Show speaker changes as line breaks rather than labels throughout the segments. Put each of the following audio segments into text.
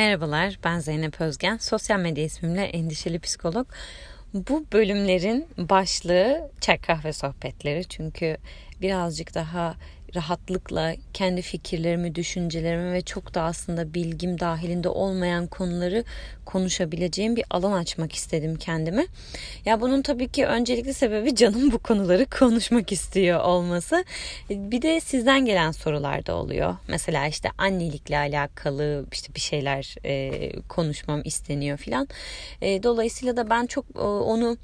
Merhabalar, ben Zeynep Özgen. Sosyal medya ismimle endişeli psikolog. Bu bölümlerin başlığı çay kahve sohbetleri. Çünkü birazcık daha rahatlıkla kendi fikirlerimi, düşüncelerimi ve çok da aslında bilgim dahilinde olmayan konuları konuşabileceğim bir alan açmak istedim kendime. Ya bunun tabii ki öncelikli sebebi canım bu konuları konuşmak istiyor olması. Bir de sizden gelen sorular da oluyor. Mesela işte annelikle alakalı işte bir şeyler e, konuşmam isteniyor filan. E, dolayısıyla da ben çok e, onu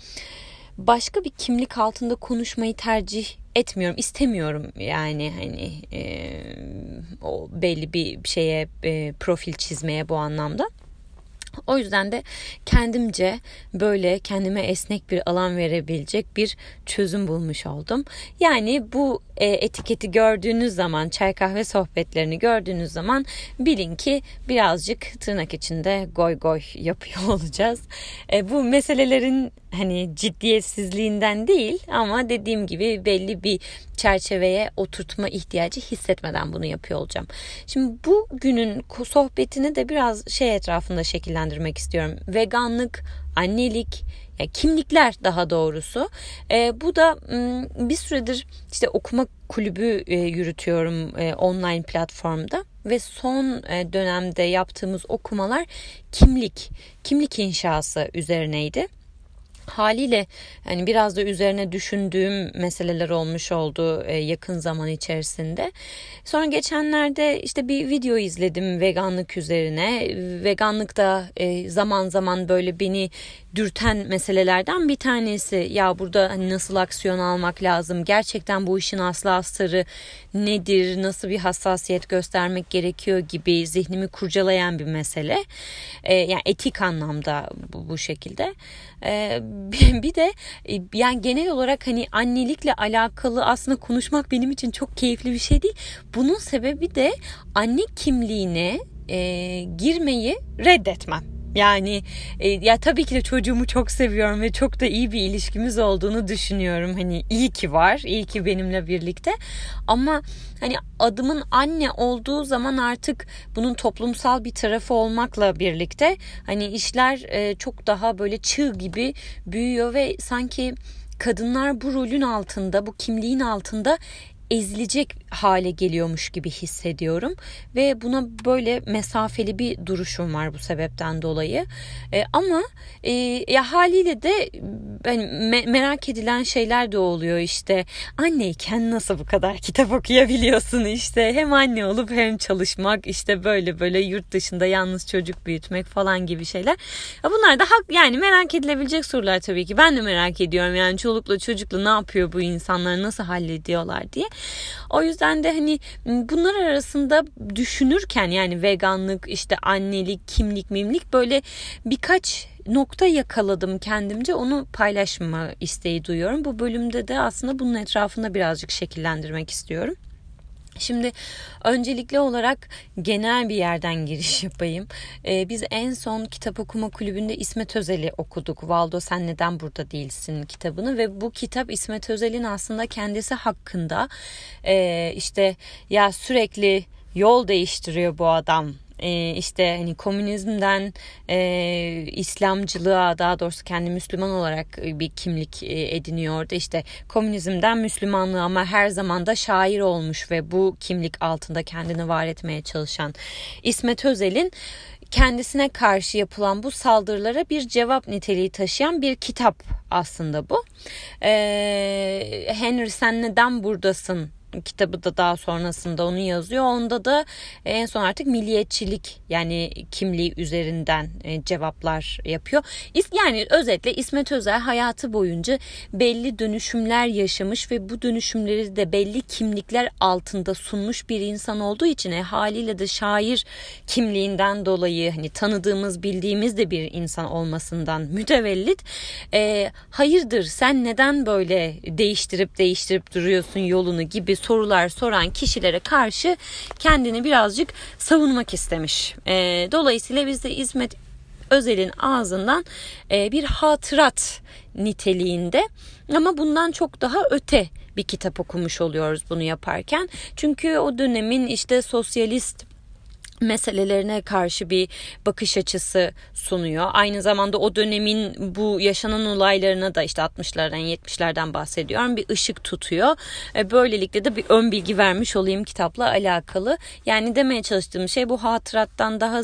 başka bir kimlik altında konuşmayı tercih etmiyorum, istemiyorum yani hani e, o belli bir şeye e, profil çizmeye bu anlamda. O yüzden de kendimce böyle kendime esnek bir alan verebilecek bir çözüm bulmuş oldum. Yani bu e, etiketi gördüğünüz zaman, çay kahve sohbetlerini gördüğünüz zaman bilin ki birazcık tırnak içinde goy goy yapıyor olacağız. E, bu meselelerin hani ciddiyetsizliğinden değil ama dediğim gibi belli bir çerçeveye oturtma ihtiyacı hissetmeden bunu yapıyor olacağım. Şimdi bu günün sohbetini de biraz şey etrafında şekillendirmek istiyorum. Veganlık, annelik, yani kimlikler daha doğrusu. E, bu da bir süredir işte okuma kulübü e, yürütüyorum e, online platformda ve son e, dönemde yaptığımız okumalar kimlik, kimlik inşası üzerineydi haliyle yani biraz da üzerine düşündüğüm meseleler olmuş oldu e, yakın zaman içerisinde. Sonra geçenlerde işte bir video izledim veganlık üzerine. Veganlık da e, zaman zaman böyle beni dürten meselelerden bir tanesi. Ya burada hani nasıl aksiyon almak lazım? Gerçekten bu işin aslı astarı nedir? Nasıl bir hassasiyet göstermek gerekiyor gibi zihnimi kurcalayan bir mesele. E, yani etik anlamda bu, şekilde. bir de e, yani genel olarak hani annelikle alakalı aslında konuşmak benim için çok keyifli bir şey değil. Bunun sebebi de anne kimliğine e, girmeyi reddetmem. Yani e, ya tabii ki de çocuğumu çok seviyorum ve çok da iyi bir ilişkimiz olduğunu düşünüyorum. Hani iyi ki var, iyi ki benimle birlikte. Ama hani adımın anne olduğu zaman artık bunun toplumsal bir tarafı olmakla birlikte hani işler e, çok daha böyle çığ gibi büyüyor ve sanki kadınlar bu rolün altında, bu kimliğin altında ezilecek hale geliyormuş gibi hissediyorum ve buna böyle mesafeli bir duruşum var bu sebepten dolayı. E, ama e, ya haliyle de ben me- merak edilen şeyler de oluyor işte. Anneyken nasıl bu kadar kitap okuyabiliyorsun işte. Hem anne olup hem çalışmak işte böyle böyle yurt dışında yalnız çocuk büyütmek falan gibi şeyler. Ya bunlar da hak yani merak edilebilecek sorular tabii ki. Ben de merak ediyorum yani çolukla çocukla ne yapıyor bu insanlar nasıl hallediyorlar diye. O yüzden de hani bunlar arasında düşünürken yani veganlık işte annelik kimlik mimlik böyle birkaç nokta yakaladım kendimce onu paylaşma isteği duyuyorum. Bu bölümde de aslında bunun etrafında birazcık şekillendirmek istiyorum. Şimdi öncelikli olarak genel bir yerden giriş yapayım. Ee, biz en son kitap okuma kulübünde İsmet Özel'i okuduk. Valdo Sen Neden Burada Değilsin kitabını ve bu kitap İsmet Özel'in aslında kendisi hakkında e, işte ya sürekli yol değiştiriyor bu adam e, işte hani komünizmden e, İslamcılığa daha doğrusu kendi Müslüman olarak bir kimlik e, ediniyordu. İşte komünizmden Müslümanlığa ama her zaman da şair olmuş ve bu kimlik altında kendini var etmeye çalışan İsmet Özel'in kendisine karşı yapılan bu saldırılara bir cevap niteliği taşıyan bir kitap aslında bu. Ee, Henry sen neden buradasın kitabı da daha sonrasında onu yazıyor. Onda da en son artık milliyetçilik yani kimliği üzerinden e, cevaplar yapıyor. Yani özetle İsmet Özel hayatı boyunca belli dönüşümler yaşamış ve bu dönüşümleri de belli kimlikler altında sunmuş bir insan olduğu için e, haliyle de şair kimliğinden dolayı hani tanıdığımız bildiğimiz de bir insan olmasından mütevellit e, hayırdır sen neden böyle değiştirip değiştirip duruyorsun yolunu gibi sorular soran kişilere karşı kendini birazcık savunmak istemiş. E, dolayısıyla biz de İsmet Özel'in ağzından e, bir hatırat niteliğinde ama bundan çok daha öte bir kitap okumuş oluyoruz bunu yaparken. Çünkü o dönemin işte sosyalist meselelerine karşı bir bakış açısı sunuyor. Aynı zamanda o dönemin bu yaşanan olaylarına da işte 60'lardan 70'lerden bahsediyorum. Bir ışık tutuyor. E, böylelikle de bir ön bilgi vermiş olayım kitapla alakalı. Yani demeye çalıştığım şey bu hatırattan daha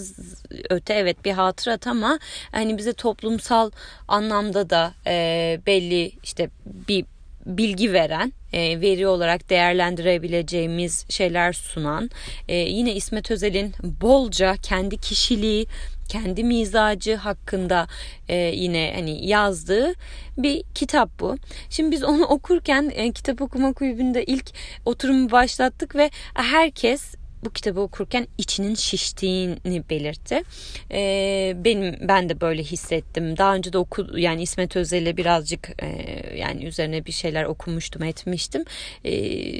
öte evet bir hatırat ama hani bize toplumsal anlamda da e, belli işte bir bilgi veren, e, veri olarak değerlendirebileceğimiz şeyler sunan, e, yine İsmet Özel'in bolca kendi kişiliği, kendi mizacı hakkında e, yine hani yazdığı bir kitap bu. Şimdi biz onu okurken kitap okuma kulübünde ilk oturumu başlattık ve herkes bu kitabı okurken içinin şiştiğini belirtti. Ee, benim ben de böyle hissettim. Daha önce de oku yani İsmet Özel'e birazcık e, yani üzerine bir şeyler okumuştum, etmiştim. Ee,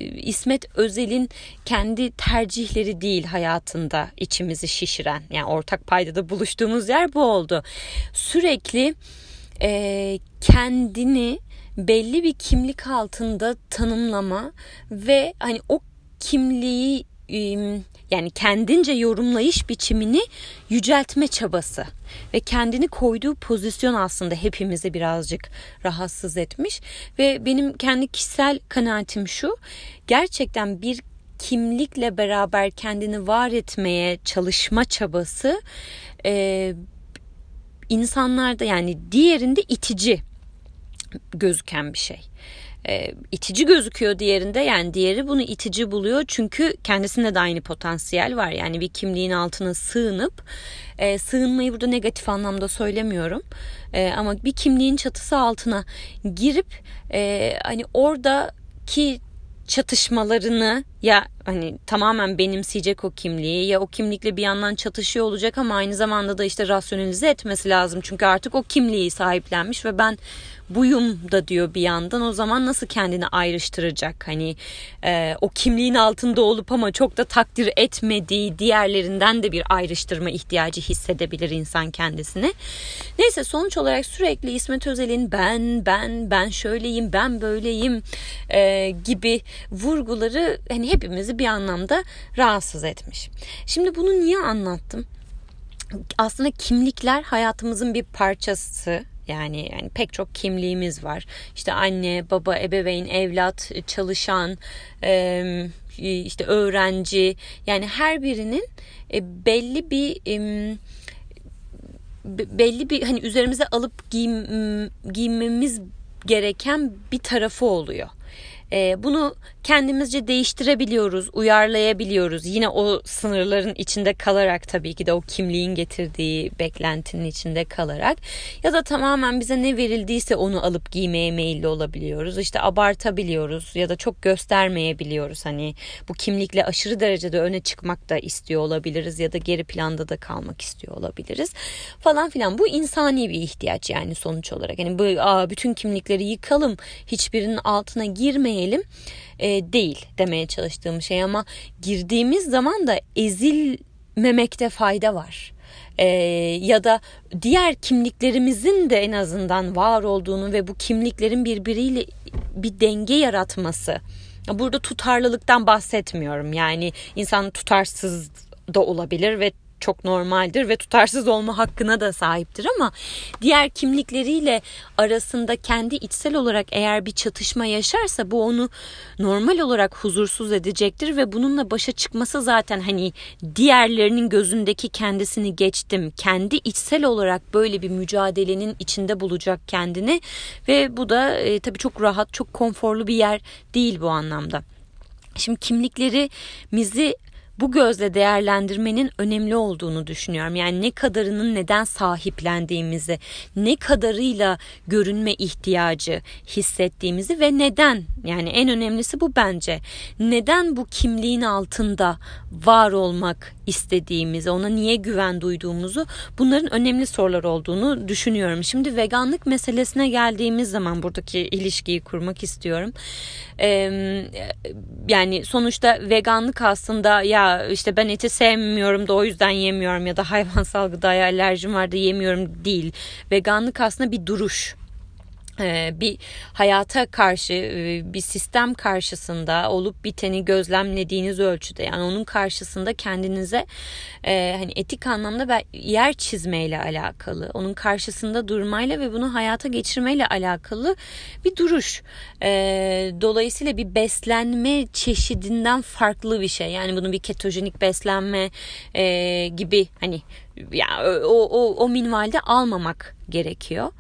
İsmet Özel'in kendi tercihleri değil hayatında içimizi şişiren yani ortak paydada buluştuğumuz yer bu oldu. Sürekli e, kendini belli bir kimlik altında tanımlama ve hani o kimliği yani kendince yorumlayış biçimini yüceltme çabası ve kendini koyduğu pozisyon aslında hepimizi birazcık rahatsız etmiş. Ve benim kendi kişisel kanaatim şu gerçekten bir kimlikle beraber kendini var etmeye çalışma çabası e, insanlarda yani diğerinde itici gözüken bir şey e, itici gözüküyor diğerinde. Yani diğeri bunu itici buluyor. Çünkü kendisinde de aynı potansiyel var. Yani bir kimliğin altına sığınıp e, sığınmayı burada negatif anlamda söylemiyorum. E, ama bir kimliğin çatısı altına girip e, hani oradaki çatışmalarını ya hani tamamen benimseyecek o kimliği ya o kimlikle bir yandan çatışıyor olacak ama aynı zamanda da işte rasyonalize etmesi lazım. Çünkü artık o kimliği sahiplenmiş ve ben buyum da diyor bir yandan o zaman nasıl kendini ayrıştıracak hani e, o kimliğin altında olup ama çok da takdir etmediği diğerlerinden de bir ayrıştırma ihtiyacı hissedebilir insan kendisine. Neyse sonuç olarak sürekli İsmet Özel'in ben ben ben şöyleyim ben böyleyim e, gibi vurguları hani hepimizi bir anlamda rahatsız etmiş. Şimdi bunu niye anlattım? Aslında kimlikler hayatımızın bir parçası yani yani pek çok kimliğimiz var. İşte anne, baba, ebeveyn, evlat, çalışan, işte öğrenci. Yani her birinin e, belli bir belli bir hani üzerimize alıp giyim, giymemiz gereken bir tarafı oluyor. E, bunu kendimizce değiştirebiliyoruz, uyarlayabiliyoruz. Yine o sınırların içinde kalarak tabii ki de o kimliğin getirdiği beklentinin içinde kalarak ya da tamamen bize ne verildiyse onu alıp giymeye meyilli olabiliyoruz. İşte abartabiliyoruz ya da çok göstermeyebiliyoruz. Hani bu kimlikle aşırı derecede öne çıkmak da istiyor olabiliriz ya da geri planda da kalmak istiyor olabiliriz falan filan. Bu insani bir ihtiyaç yani sonuç olarak. Hani bu aa, bütün kimlikleri yıkalım, hiçbirinin altına girmeyelim e, değil demeye çalıştığım şey ama girdiğimiz zaman da ezilmemekte fayda var. E, ya da diğer kimliklerimizin de en azından var olduğunu ve bu kimliklerin birbiriyle bir denge yaratması. Burada tutarlılıktan bahsetmiyorum. Yani insan tutarsız da olabilir ve çok normaldir ve tutarsız olma hakkına da sahiptir ama diğer kimlikleriyle arasında kendi içsel olarak eğer bir çatışma yaşarsa bu onu normal olarak huzursuz edecektir ve bununla başa çıkması zaten hani diğerlerinin gözündeki kendisini geçtim. Kendi içsel olarak böyle bir mücadelenin içinde bulacak kendini ve bu da e, tabii çok rahat, çok konforlu bir yer değil bu anlamda. Şimdi kimliklerimizi bu gözle değerlendirmenin önemli olduğunu düşünüyorum. Yani ne kadarının neden sahiplendiğimizi, ne kadarıyla görünme ihtiyacı hissettiğimizi ve neden yani en önemlisi bu bence. Neden bu kimliğin altında var olmak istediğimizi, ona niye güven duyduğumuzu bunların önemli sorular olduğunu düşünüyorum. Şimdi veganlık meselesine geldiğimiz zaman buradaki ilişkiyi kurmak istiyorum. Ee, yani sonuçta veganlık aslında ya işte ben eti sevmiyorum da o yüzden yemiyorum ya da hayvansal gıdaya alerjim var da yemiyorum değil. Veganlık aslında bir duruş bir hayata karşı e, bir sistem karşısında olup biteni gözlemlediğiniz ölçüde yani onun karşısında kendinize e, hani etik anlamda yer çizmeyle alakalı onun karşısında durmayla ve bunu hayata geçirmeyle alakalı bir duruş e, dolayısıyla bir beslenme çeşidinden farklı bir şey yani bunu bir ketojenik beslenme e, gibi hani ya o, o, o minvalde almamak gerekiyor.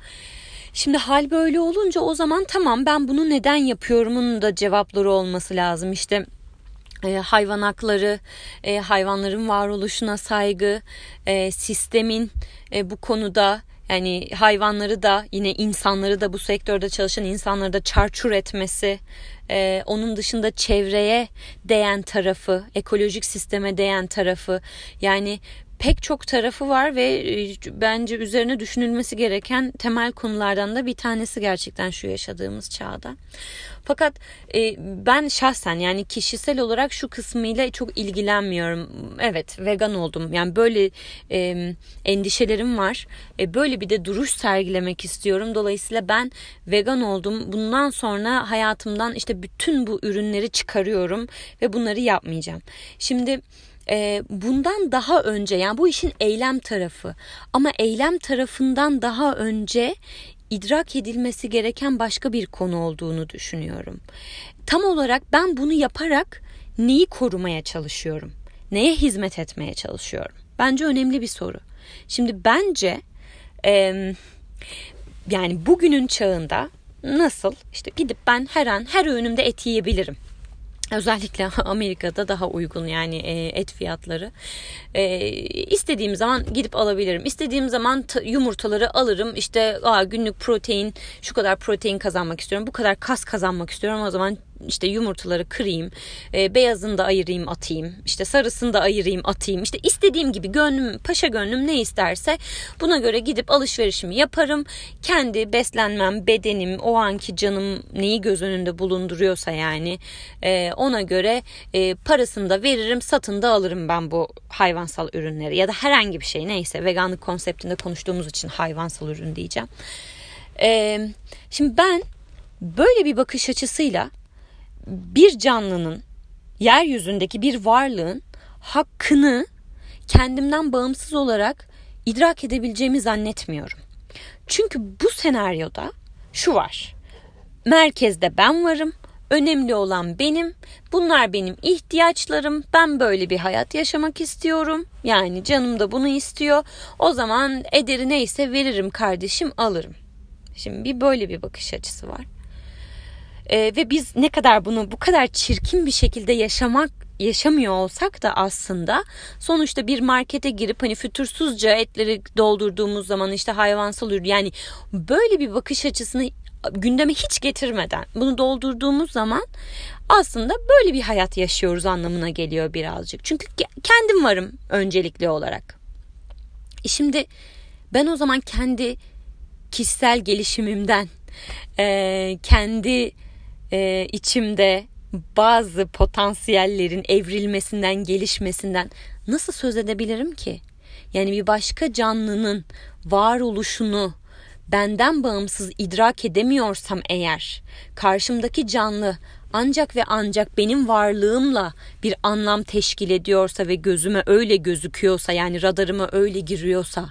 Şimdi hal böyle olunca o zaman tamam ben bunu neden yapıyorumun da cevapları olması lazım. İşte e, hayvan hakları, e, hayvanların varoluşuna saygı, e, sistemin bu konuda yani hayvanları da yine insanları da bu sektörde çalışan insanları da çarçur etmesi, onun dışında çevreye değen tarafı, ekolojik sisteme değen tarafı yani pek çok tarafı var ve e, bence üzerine düşünülmesi gereken temel konulardan da bir tanesi gerçekten şu yaşadığımız çağda. Fakat e, ben şahsen yani kişisel olarak şu kısmıyla çok ilgilenmiyorum. Evet vegan oldum. Yani böyle endişelerim var. E, böyle bir de duruş sergilemek istiyorum. Dolayısıyla ben vegan oldum. Bundan sonra hayatımdan işte bütün bu ürünleri çıkarıyorum ve bunları yapmayacağım. Şimdi e, bundan daha önce yani bu işin eylem tarafı ama eylem tarafından daha önce idrak edilmesi gereken başka bir konu olduğunu düşünüyorum. Tam olarak ben bunu yaparak neyi korumaya çalışıyorum? Neye hizmet etmeye çalışıyorum? Bence önemli bir soru. Şimdi bence e, yani bugünün çağında nasıl işte gidip ben her an her öğünümde et yiyebilirim Özellikle Amerika'da daha uygun yani e, et fiyatları. E, istediğim zaman gidip alabilirim. İstediğim zaman yumurtaları alırım. İşte aa, günlük protein şu kadar protein kazanmak istiyorum. Bu kadar kas kazanmak istiyorum. O zaman işte yumurtaları kırayım, e, beyazını da ayırayım atayım, işte sarısını da ayırayım atayım. İşte istediğim gibi gönlüm, paşa gönlüm ne isterse buna göre gidip alışverişimi yaparım. Kendi beslenmem, bedenim, o anki canım neyi göz önünde bulunduruyorsa yani e, ona göre e, parasını da veririm, satın da alırım ben bu hayvansal ürünleri ya da herhangi bir şey neyse veganlık konseptinde konuştuğumuz için hayvansal ürün diyeceğim. E, şimdi ben böyle bir bakış açısıyla bir canlının yeryüzündeki bir varlığın hakkını kendimden bağımsız olarak idrak edebileceğimi zannetmiyorum. Çünkü bu senaryoda şu var. Merkezde ben varım. Önemli olan benim. Bunlar benim ihtiyaçlarım. Ben böyle bir hayat yaşamak istiyorum. Yani canım da bunu istiyor. O zaman ederi neyse veririm kardeşim alırım. Şimdi bir böyle bir bakış açısı var. E, ve biz ne kadar bunu bu kadar çirkin bir şekilde yaşamak yaşamıyor olsak da aslında sonuçta bir markete girip hani fütursuzca etleri doldurduğumuz zaman işte hayvansal ürün yani böyle bir bakış açısını gündeme hiç getirmeden bunu doldurduğumuz zaman aslında böyle bir hayat yaşıyoruz anlamına geliyor birazcık. Çünkü kendim varım öncelikli olarak. E şimdi ben o zaman kendi kişisel gelişimimden, kendi e, içimde bazı potansiyellerin evrilmesinden, gelişmesinden nasıl söz edebilirim ki? Yani bir başka canlının varoluşunu benden bağımsız idrak edemiyorsam eğer karşımdaki canlı ancak ve ancak benim varlığımla bir anlam teşkil ediyorsa ve gözüme öyle gözüküyorsa yani radarıma öyle giriyorsa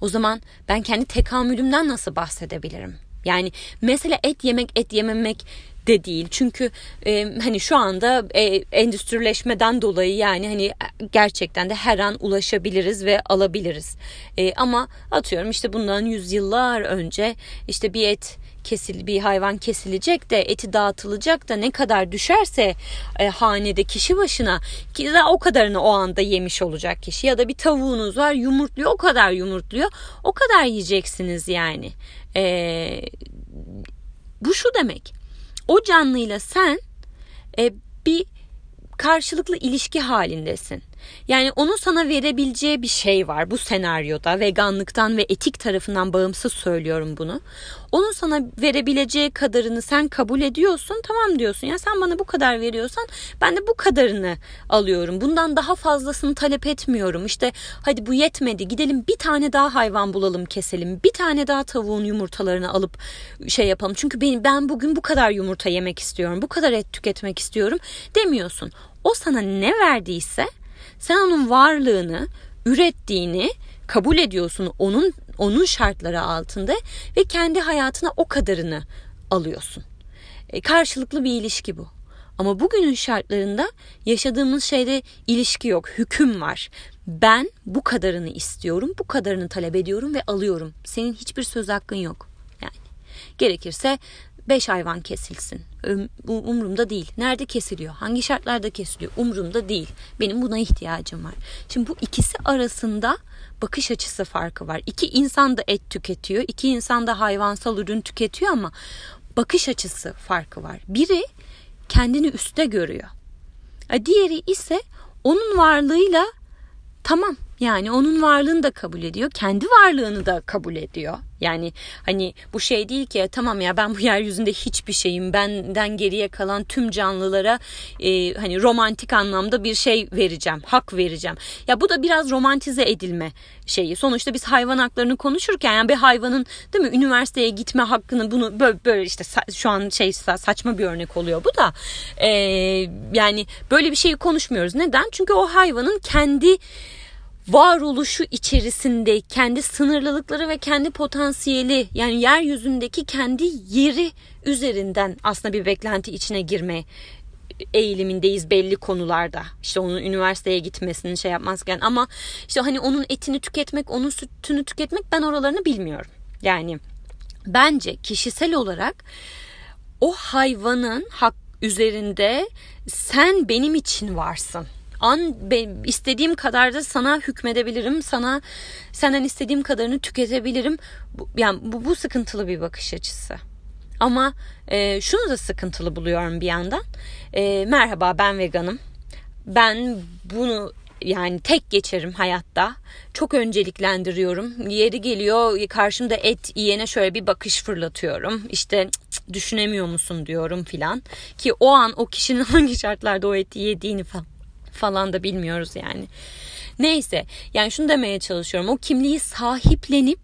o zaman ben kendi tekamülümden nasıl bahsedebilirim? Yani mesela et yemek et yememek de değil. Çünkü e, hani şu anda e, endüstrileşmeden dolayı yani hani gerçekten de her an ulaşabiliriz ve alabiliriz. E, ama atıyorum işte bundan yüzyıllar önce işte bir et kesil bir hayvan kesilecek de eti dağıtılacak da ne kadar düşerse e, hanede kişi başına ki da o kadarını o anda yemiş olacak kişi ya da bir tavuğunuz var yumurtluyor o kadar yumurtluyor o kadar yiyeceksiniz yani. E, bu şu demek o canlıyla sen e, bir karşılıklı ilişki halindesin. Yani onun sana verebileceği bir şey var bu senaryoda. Veganlıktan ve etik tarafından bağımsız söylüyorum bunu. Onun sana verebileceği kadarını sen kabul ediyorsun. Tamam diyorsun ya sen bana bu kadar veriyorsan ben de bu kadarını alıyorum. Bundan daha fazlasını talep etmiyorum. İşte hadi bu yetmedi gidelim bir tane daha hayvan bulalım keselim. Bir tane daha tavuğun yumurtalarını alıp şey yapalım. Çünkü ben, ben bugün bu kadar yumurta yemek istiyorum. Bu kadar et tüketmek istiyorum demiyorsun. O sana ne verdiyse sen onun varlığını, ürettiğini kabul ediyorsun onun onun şartları altında ve kendi hayatına o kadarını alıyorsun. E, karşılıklı bir ilişki bu. Ama bugünün şartlarında yaşadığımız şeyde ilişki yok, hüküm var. Ben bu kadarını istiyorum, bu kadarını talep ediyorum ve alıyorum. Senin hiçbir söz hakkın yok. Yani gerekirse 5 hayvan kesilsin. Umurumda değil. Nerede kesiliyor? Hangi şartlarda kesiliyor? Umurumda değil. Benim buna ihtiyacım var. Şimdi bu ikisi arasında bakış açısı farkı var. İki insan da et tüketiyor. iki insan da hayvansal ürün tüketiyor ama bakış açısı farkı var. Biri kendini üste görüyor. Diğeri ise onun varlığıyla tamam yani onun varlığını da kabul ediyor. Kendi varlığını da kabul ediyor. Yani hani bu şey değil ki tamam ya ben bu yeryüzünde hiçbir şeyim. Benden geriye kalan tüm canlılara e, hani romantik anlamda bir şey vereceğim. Hak vereceğim. Ya bu da biraz romantize edilme şeyi. Sonuçta biz hayvan haklarını konuşurken yani bir hayvanın değil mi üniversiteye gitme hakkını bunu böyle, böyle işte şu an şey saçma bir örnek oluyor bu da. E, yani böyle bir şeyi konuşmuyoruz. Neden? Çünkü o hayvanın kendi varoluşu içerisinde kendi sınırlılıkları ve kendi potansiyeli yani yeryüzündeki kendi yeri üzerinden aslında bir beklenti içine girme eğilimindeyiz belli konularda. İşte onun üniversiteye gitmesini şey yapmazken ama işte hani onun etini tüketmek, onun sütünü tüketmek ben oralarını bilmiyorum. Yani bence kişisel olarak o hayvanın hak üzerinde sen benim için varsın an istediğim kadar da sana hükmedebilirim. Sana senden istediğim kadarını tüketebilirim. Yani bu, bu sıkıntılı bir bakış açısı. Ama e, şunu da sıkıntılı buluyorum bir yandan. E, merhaba ben veganım. Ben bunu yani tek geçerim hayatta. Çok önceliklendiriyorum. Yeri geliyor karşımda et yiyene şöyle bir bakış fırlatıyorum. İşte düşünemiyor musun diyorum filan. Ki o an o kişinin hangi şartlarda o eti yediğini falan falan da bilmiyoruz yani. Neyse yani şunu demeye çalışıyorum. O kimliği sahiplenip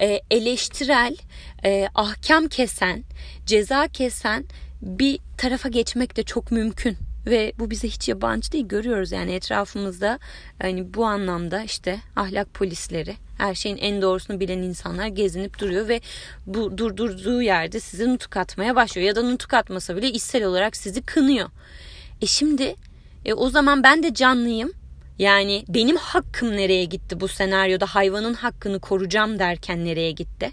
e, eleştirel, e, ahkam kesen, ceza kesen bir tarafa geçmek de çok mümkün ve bu bize hiç yabancı değil görüyoruz yani etrafımızda hani bu anlamda işte ahlak polisleri her şeyin en doğrusunu bilen insanlar gezinip duruyor ve bu durdurduğu yerde sizi nutuk atmaya başlıyor ya da nutuk atmasa bile içsel olarak sizi kınıyor. E şimdi e, o zaman ben de canlıyım. Yani benim hakkım nereye gitti bu senaryoda hayvanın hakkını koruyacağım derken nereye gitti?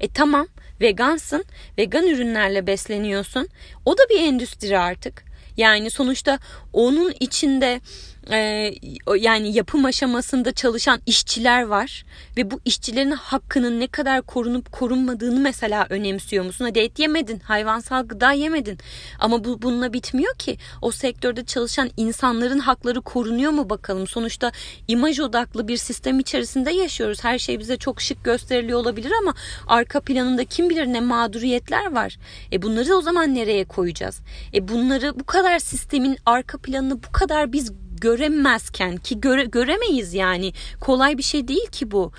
E tamam vegansın, vegan ürünlerle besleniyorsun. O da bir endüstri artık. Yani sonuçta onun içinde e, yani yapım aşamasında çalışan işçiler var ve bu işçilerin hakkının ne kadar korunup korunmadığını mesela önemsiyor musun? Hadi et yemedin, hayvansal gıda yemedin ama bu bununla bitmiyor ki. O sektörde çalışan insanların hakları korunuyor mu bakalım? Sonuçta imaj odaklı bir sistem içerisinde yaşıyoruz. Her şey bize çok şık gösteriliyor olabilir ama arka planında kim bilir ne mağduriyetler var. E bunları o zaman nereye koyacağız? E bunları bu kadar sistemin arka planını bu kadar biz göremezken ki göre, göremeyiz yani kolay bir şey değil ki bu.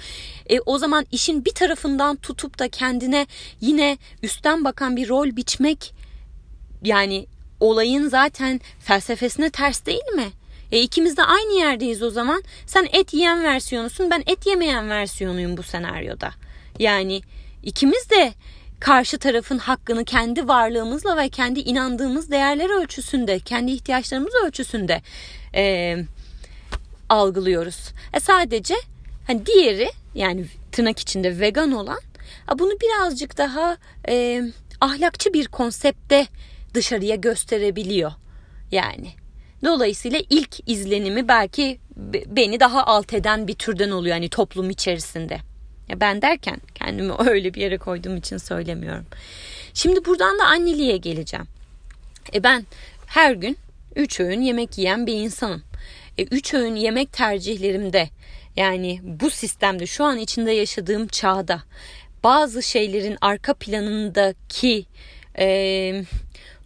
E, o zaman işin bir tarafından tutup da kendine yine üstten bakan bir rol biçmek yani olayın zaten felsefesine ters değil mi? E ikimiz de aynı yerdeyiz o zaman. Sen et yiyen versiyonusun, ben et yemeyen versiyonuyum bu senaryoda. Yani ikimiz de karşı tarafın hakkını kendi varlığımızla ve kendi inandığımız değerler ölçüsünde, kendi ihtiyaçlarımız ölçüsünde e, algılıyoruz. E sadece hani diğeri yani tırnak içinde vegan olan bunu birazcık daha e, ahlakçı bir konsepte dışarıya gösterebiliyor. Yani dolayısıyla ilk izlenimi belki beni daha alt eden bir türden oluyor hani toplum içerisinde. Ya ben derken kendimi öyle bir yere koyduğum için söylemiyorum. Şimdi buradan da anneliğe geleceğim. E ben her gün üç öğün yemek yiyen bir insanım. E, öğün yemek tercihlerimde yani bu sistemde şu an içinde yaşadığım çağda bazı şeylerin arka planındaki e,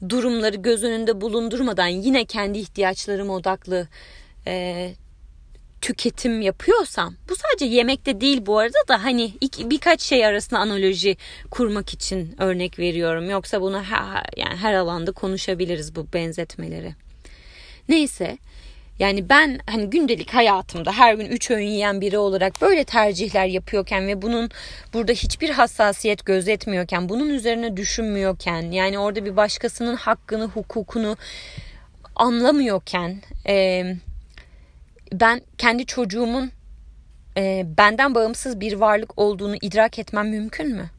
durumları göz önünde bulundurmadan yine kendi ihtiyaçlarım odaklı e, tüketim yapıyorsam bu sadece yemekte değil bu arada da hani iki, birkaç şey arasında analoji kurmak için örnek veriyorum. Yoksa bunu her, yani her alanda konuşabiliriz bu benzetmeleri. Neyse yani ben hani gündelik hayatımda her gün üç öğün yiyen biri olarak böyle tercihler yapıyorken ve bunun burada hiçbir hassasiyet gözetmiyorken, bunun üzerine düşünmüyorken, yani orada bir başkasının hakkını, hukukunu anlamıyorken, e, ben kendi çocuğumun e, benden bağımsız bir varlık olduğunu idrak etmem mümkün mü?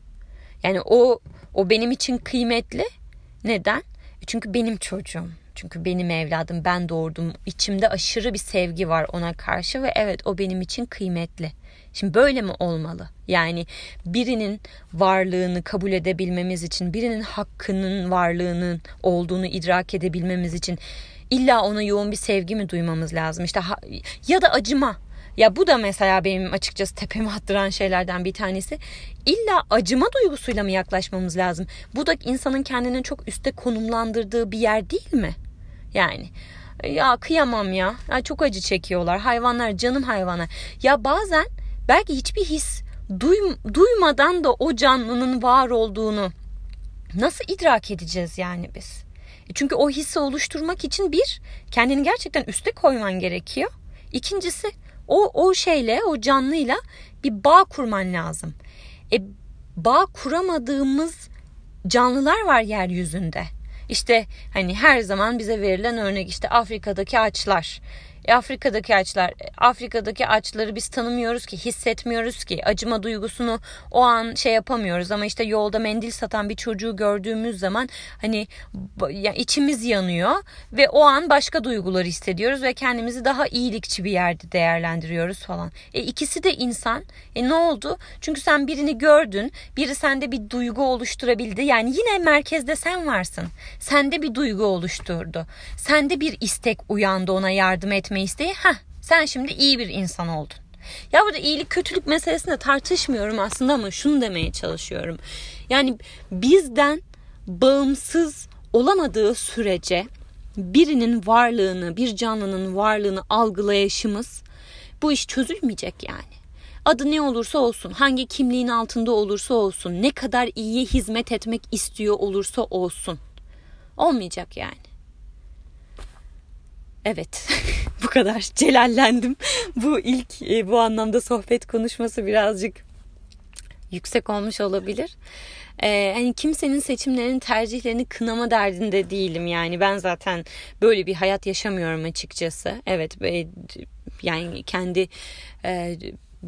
Yani o o benim için kıymetli. Neden? Çünkü benim çocuğum. Çünkü benim evladım, ben doğurdum. İçimde aşırı bir sevgi var ona karşı ve evet o benim için kıymetli. Şimdi böyle mi olmalı? Yani birinin varlığını kabul edebilmemiz için, birinin hakkının varlığının olduğunu idrak edebilmemiz için illa ona yoğun bir sevgi mi duymamız lazım? İşte ha, ya da acıma. Ya bu da mesela benim açıkçası tepeme attıran şeylerden bir tanesi. İlla acıma duygusuyla mı yaklaşmamız lazım? Bu da insanın kendini çok üste konumlandırdığı bir yer değil mi? Yani ya kıyamam ya. ya çok acı çekiyorlar. Hayvanlar canım hayvanlar. Ya bazen belki hiçbir his duym duymadan da o canlının var olduğunu nasıl idrak edeceğiz yani biz? Çünkü o hissi oluşturmak için bir kendini gerçekten üste koyman gerekiyor. İkincisi o o şeyle o canlıyla bir bağ kurman lazım. E bağ kuramadığımız canlılar var yeryüzünde. İşte hani her zaman bize verilen örnek işte Afrika'daki açlar. E, Afrika'daki açlar, Afrika'daki açları biz tanımıyoruz ki, hissetmiyoruz ki. Acıma duygusunu o an şey yapamıyoruz ama işte yolda mendil satan bir çocuğu gördüğümüz zaman hani ya içimiz yanıyor ve o an başka duyguları hissediyoruz ve kendimizi daha iyilikçi bir yerde değerlendiriyoruz falan. E ikisi de insan. E ne oldu? Çünkü sen birini gördün, biri sende bir duygu oluşturabildi. Yani yine merkezde sen varsın. Sende bir duygu oluşturdu. Sende bir istek uyandı ona yardım etmek etme isteği. Heh, sen şimdi iyi bir insan oldun. Ya burada iyilik kötülük meselesinde tartışmıyorum aslında ama şunu demeye çalışıyorum. Yani bizden bağımsız olamadığı sürece birinin varlığını, bir canlının varlığını algılayışımız bu iş çözülmeyecek yani. Adı ne olursa olsun, hangi kimliğin altında olursa olsun, ne kadar iyiye hizmet etmek istiyor olursa olsun. Olmayacak yani. Evet. bu kadar celallendim. Bu ilk e, bu anlamda sohbet konuşması birazcık yüksek olmuş olabilir. Ee, hani kimsenin seçimlerinin tercihlerini kınama derdinde değilim yani ben zaten böyle bir hayat yaşamıyorum açıkçası. Evet yani kendi e,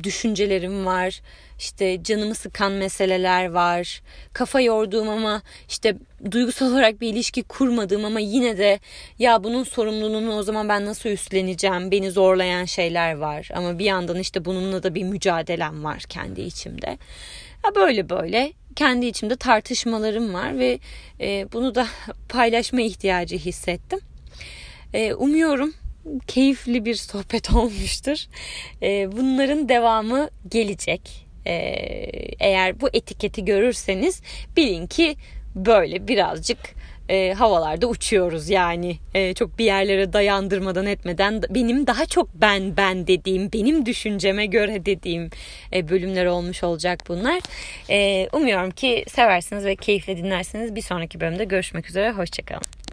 düşüncelerim var. İşte canımı sıkan meseleler var. Kafa yorduğum ama işte duygusal olarak bir ilişki kurmadığım ama yine de ya bunun sorumluluğunu o zaman ben nasıl üstleneceğim? Beni zorlayan şeyler var. Ama bir yandan işte bununla da bir mücadelem var kendi içimde. Ya böyle böyle kendi içimde tartışmalarım var ve e, bunu da paylaşma ihtiyacı hissettim. E, umuyorum keyifli bir sohbet olmuştur. Ee, bunların devamı gelecek. Ee, eğer bu etiketi görürseniz bilin ki böyle birazcık e, havalarda uçuyoruz yani e, çok bir yerlere dayandırmadan etmeden benim daha çok ben ben dediğim benim düşünceme göre dediğim e, bölümler olmuş olacak bunlar. E, umuyorum ki seversiniz ve keyifle dinlersiniz. Bir sonraki bölümde görüşmek üzere. Hoşçakalın.